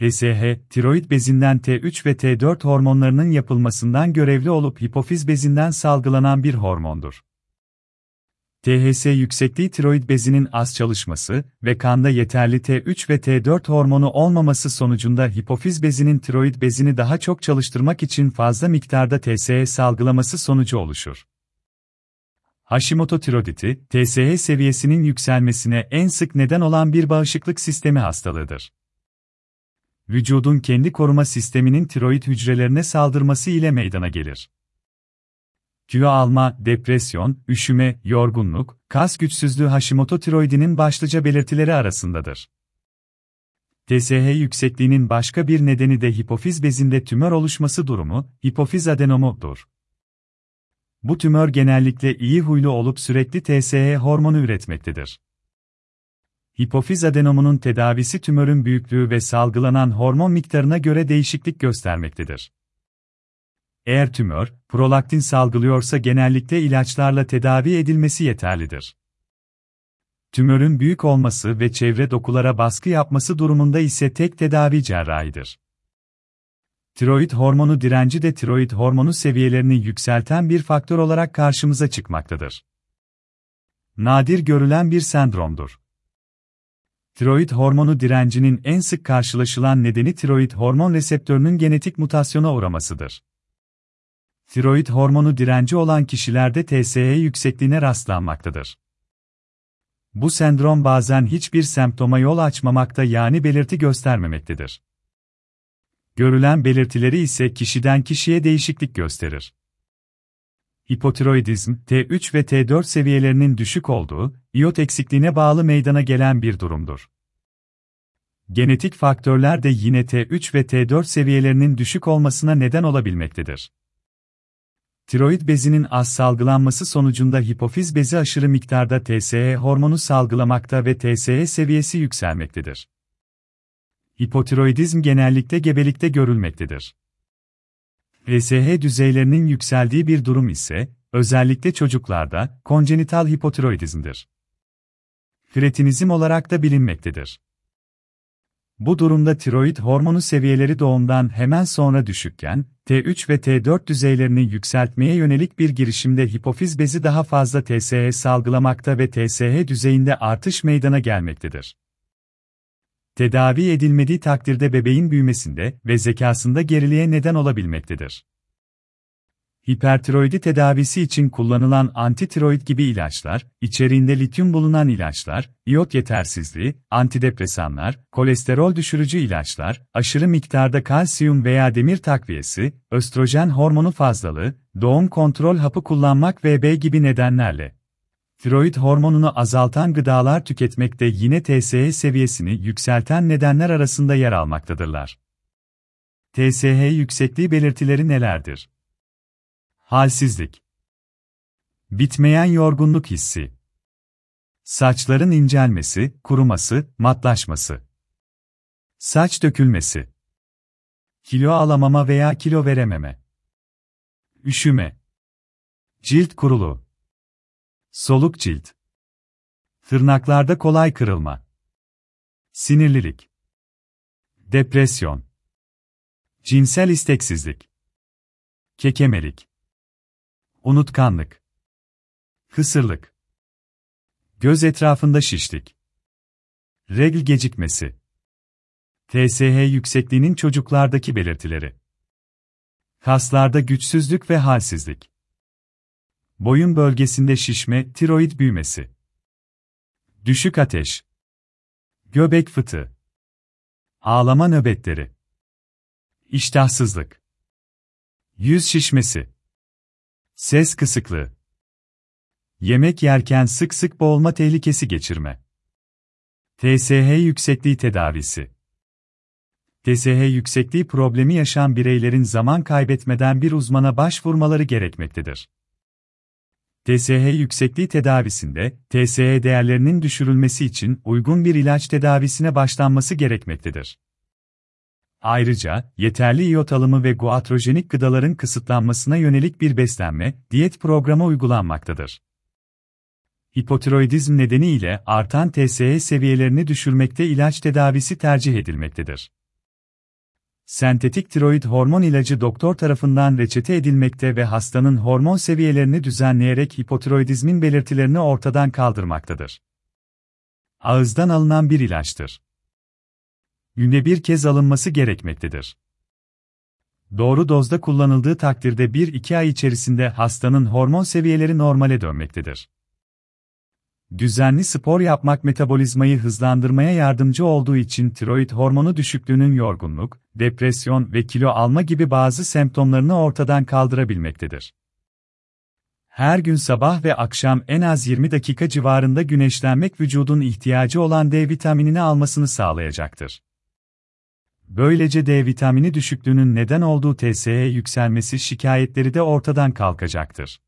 TSH, tiroid bezinden T3 ve T4 hormonlarının yapılmasından görevli olup hipofiz bezinden salgılanan bir hormondur. THS yüksekliği tiroid bezinin az çalışması ve kanda yeterli T3 ve T4 hormonu olmaması sonucunda hipofiz bezinin tiroid bezini daha çok çalıştırmak için fazla miktarda TSH salgılaması sonucu oluşur. Hashimoto tiroiditi, TSH seviyesinin yükselmesine en sık neden olan bir bağışıklık sistemi hastalığıdır. Vücudun kendi koruma sisteminin tiroid hücrelerine saldırması ile meydana gelir. Kilo alma, depresyon, üşüme, yorgunluk, kas güçsüzlüğü Hashimoto tiroidinin başlıca belirtileri arasındadır. TSH yüksekliğinin başka bir nedeni de hipofiz bezinde tümör oluşması durumu, hipofiz adenomudur. Bu tümör genellikle iyi huylu olup sürekli TSH hormonu üretmektedir. Hipofiz adenomunun tedavisi tümörün büyüklüğü ve salgılanan hormon miktarına göre değişiklik göstermektedir. Eğer tümör, prolaktin salgılıyorsa genellikle ilaçlarla tedavi edilmesi yeterlidir. Tümörün büyük olması ve çevre dokulara baskı yapması durumunda ise tek tedavi cerrahidir. Tiroid hormonu direnci de tiroid hormonu seviyelerini yükselten bir faktör olarak karşımıza çıkmaktadır. Nadir görülen bir sendromdur. Tiroid hormonu direncinin en sık karşılaşılan nedeni tiroid hormon reseptörünün genetik mutasyona uğramasıdır. Tiroid hormonu direnci olan kişilerde TSH yüksekliğine rastlanmaktadır. Bu sendrom bazen hiçbir semptoma yol açmamakta yani belirti göstermemektedir. Görülen belirtileri ise kişiden kişiye değişiklik gösterir. Hipotiroidizm, T3 ve T4 seviyelerinin düşük olduğu, iot eksikliğine bağlı meydana gelen bir durumdur. Genetik faktörler de yine T3 ve T4 seviyelerinin düşük olmasına neden olabilmektedir. Tiroid bezinin az salgılanması sonucunda hipofiz bezi aşırı miktarda TSH hormonu salgılamakta ve TSH seviyesi yükselmektedir. Hipotiroidizm genellikle gebelikte görülmektedir. TSH düzeylerinin yükseldiği bir durum ise, özellikle çocuklarda, konjenital hipotiroidizmdir. Kretinizm olarak da bilinmektedir. Bu durumda tiroid hormonu seviyeleri doğumdan hemen sonra düşükken, T3 ve T4 düzeylerini yükseltmeye yönelik bir girişimde hipofiz bezi daha fazla TSH salgılamakta ve TSH düzeyinde artış meydana gelmektedir. Tedavi edilmediği takdirde bebeğin büyümesinde ve zekasında geriliğe neden olabilmektedir. Hipertiroidi tedavisi için kullanılan antitiroid gibi ilaçlar, içeriğinde lityum bulunan ilaçlar, iot yetersizliği, antidepresanlar, kolesterol düşürücü ilaçlar, aşırı miktarda kalsiyum veya demir takviyesi, östrojen hormonu fazlalığı, doğum kontrol hapı kullanmak vb gibi nedenlerle tiroid hormonunu azaltan gıdalar tüketmekte yine TSH seviyesini yükselten nedenler arasında yer almaktadırlar. TSH yüksekliği belirtileri nelerdir? Halsizlik. Bitmeyen yorgunluk hissi. Saçların incelmesi, kuruması, matlaşması. Saç dökülmesi. Kilo alamama veya kilo verememe. Üşüme. Cilt kuruluğu. Soluk cilt. Tırnaklarda kolay kırılma. Sinirlilik. Depresyon. Cinsel isteksizlik. Kekemelik. Unutkanlık. Kısırlık. Göz etrafında şişlik. Regl gecikmesi. TSH yüksekliğinin çocuklardaki belirtileri. Kaslarda güçsüzlük ve halsizlik. Boyun bölgesinde şişme, tiroid büyümesi. Düşük ateş. Göbek fıtığı. Ağlama nöbetleri. İştahsızlık. Yüz şişmesi. Ses kısıklığı. Yemek yerken sık sık boğulma tehlikesi geçirme. TSH yüksekliği tedavisi. TSH yüksekliği problemi yaşayan bireylerin zaman kaybetmeden bir uzmana başvurmaları gerekmektedir. TSH yüksekliği tedavisinde, TSH değerlerinin düşürülmesi için uygun bir ilaç tedavisine başlanması gerekmektedir. Ayrıca, yeterli iot alımı ve guatrojenik gıdaların kısıtlanmasına yönelik bir beslenme, diyet programı uygulanmaktadır. Hipotiroidizm nedeniyle artan TSH seviyelerini düşürmekte ilaç tedavisi tercih edilmektedir. Sentetik tiroid hormon ilacı doktor tarafından reçete edilmekte ve hastanın hormon seviyelerini düzenleyerek hipotiroidizmin belirtilerini ortadan kaldırmaktadır. Ağızdan alınan bir ilaçtır. Günde bir kez alınması gerekmektedir. Doğru dozda kullanıldığı takdirde 1-2 ay içerisinde hastanın hormon seviyeleri normale dönmektedir. Düzenli spor yapmak metabolizmayı hızlandırmaya yardımcı olduğu için tiroid hormonu düşüklüğünün yorgunluk, depresyon ve kilo alma gibi bazı semptomlarını ortadan kaldırabilmektedir. Her gün sabah ve akşam en az 20 dakika civarında güneşlenmek vücudun ihtiyacı olan D vitaminini almasını sağlayacaktır. Böylece D vitamini düşüklüğünün neden olduğu TSE yükselmesi şikayetleri de ortadan kalkacaktır.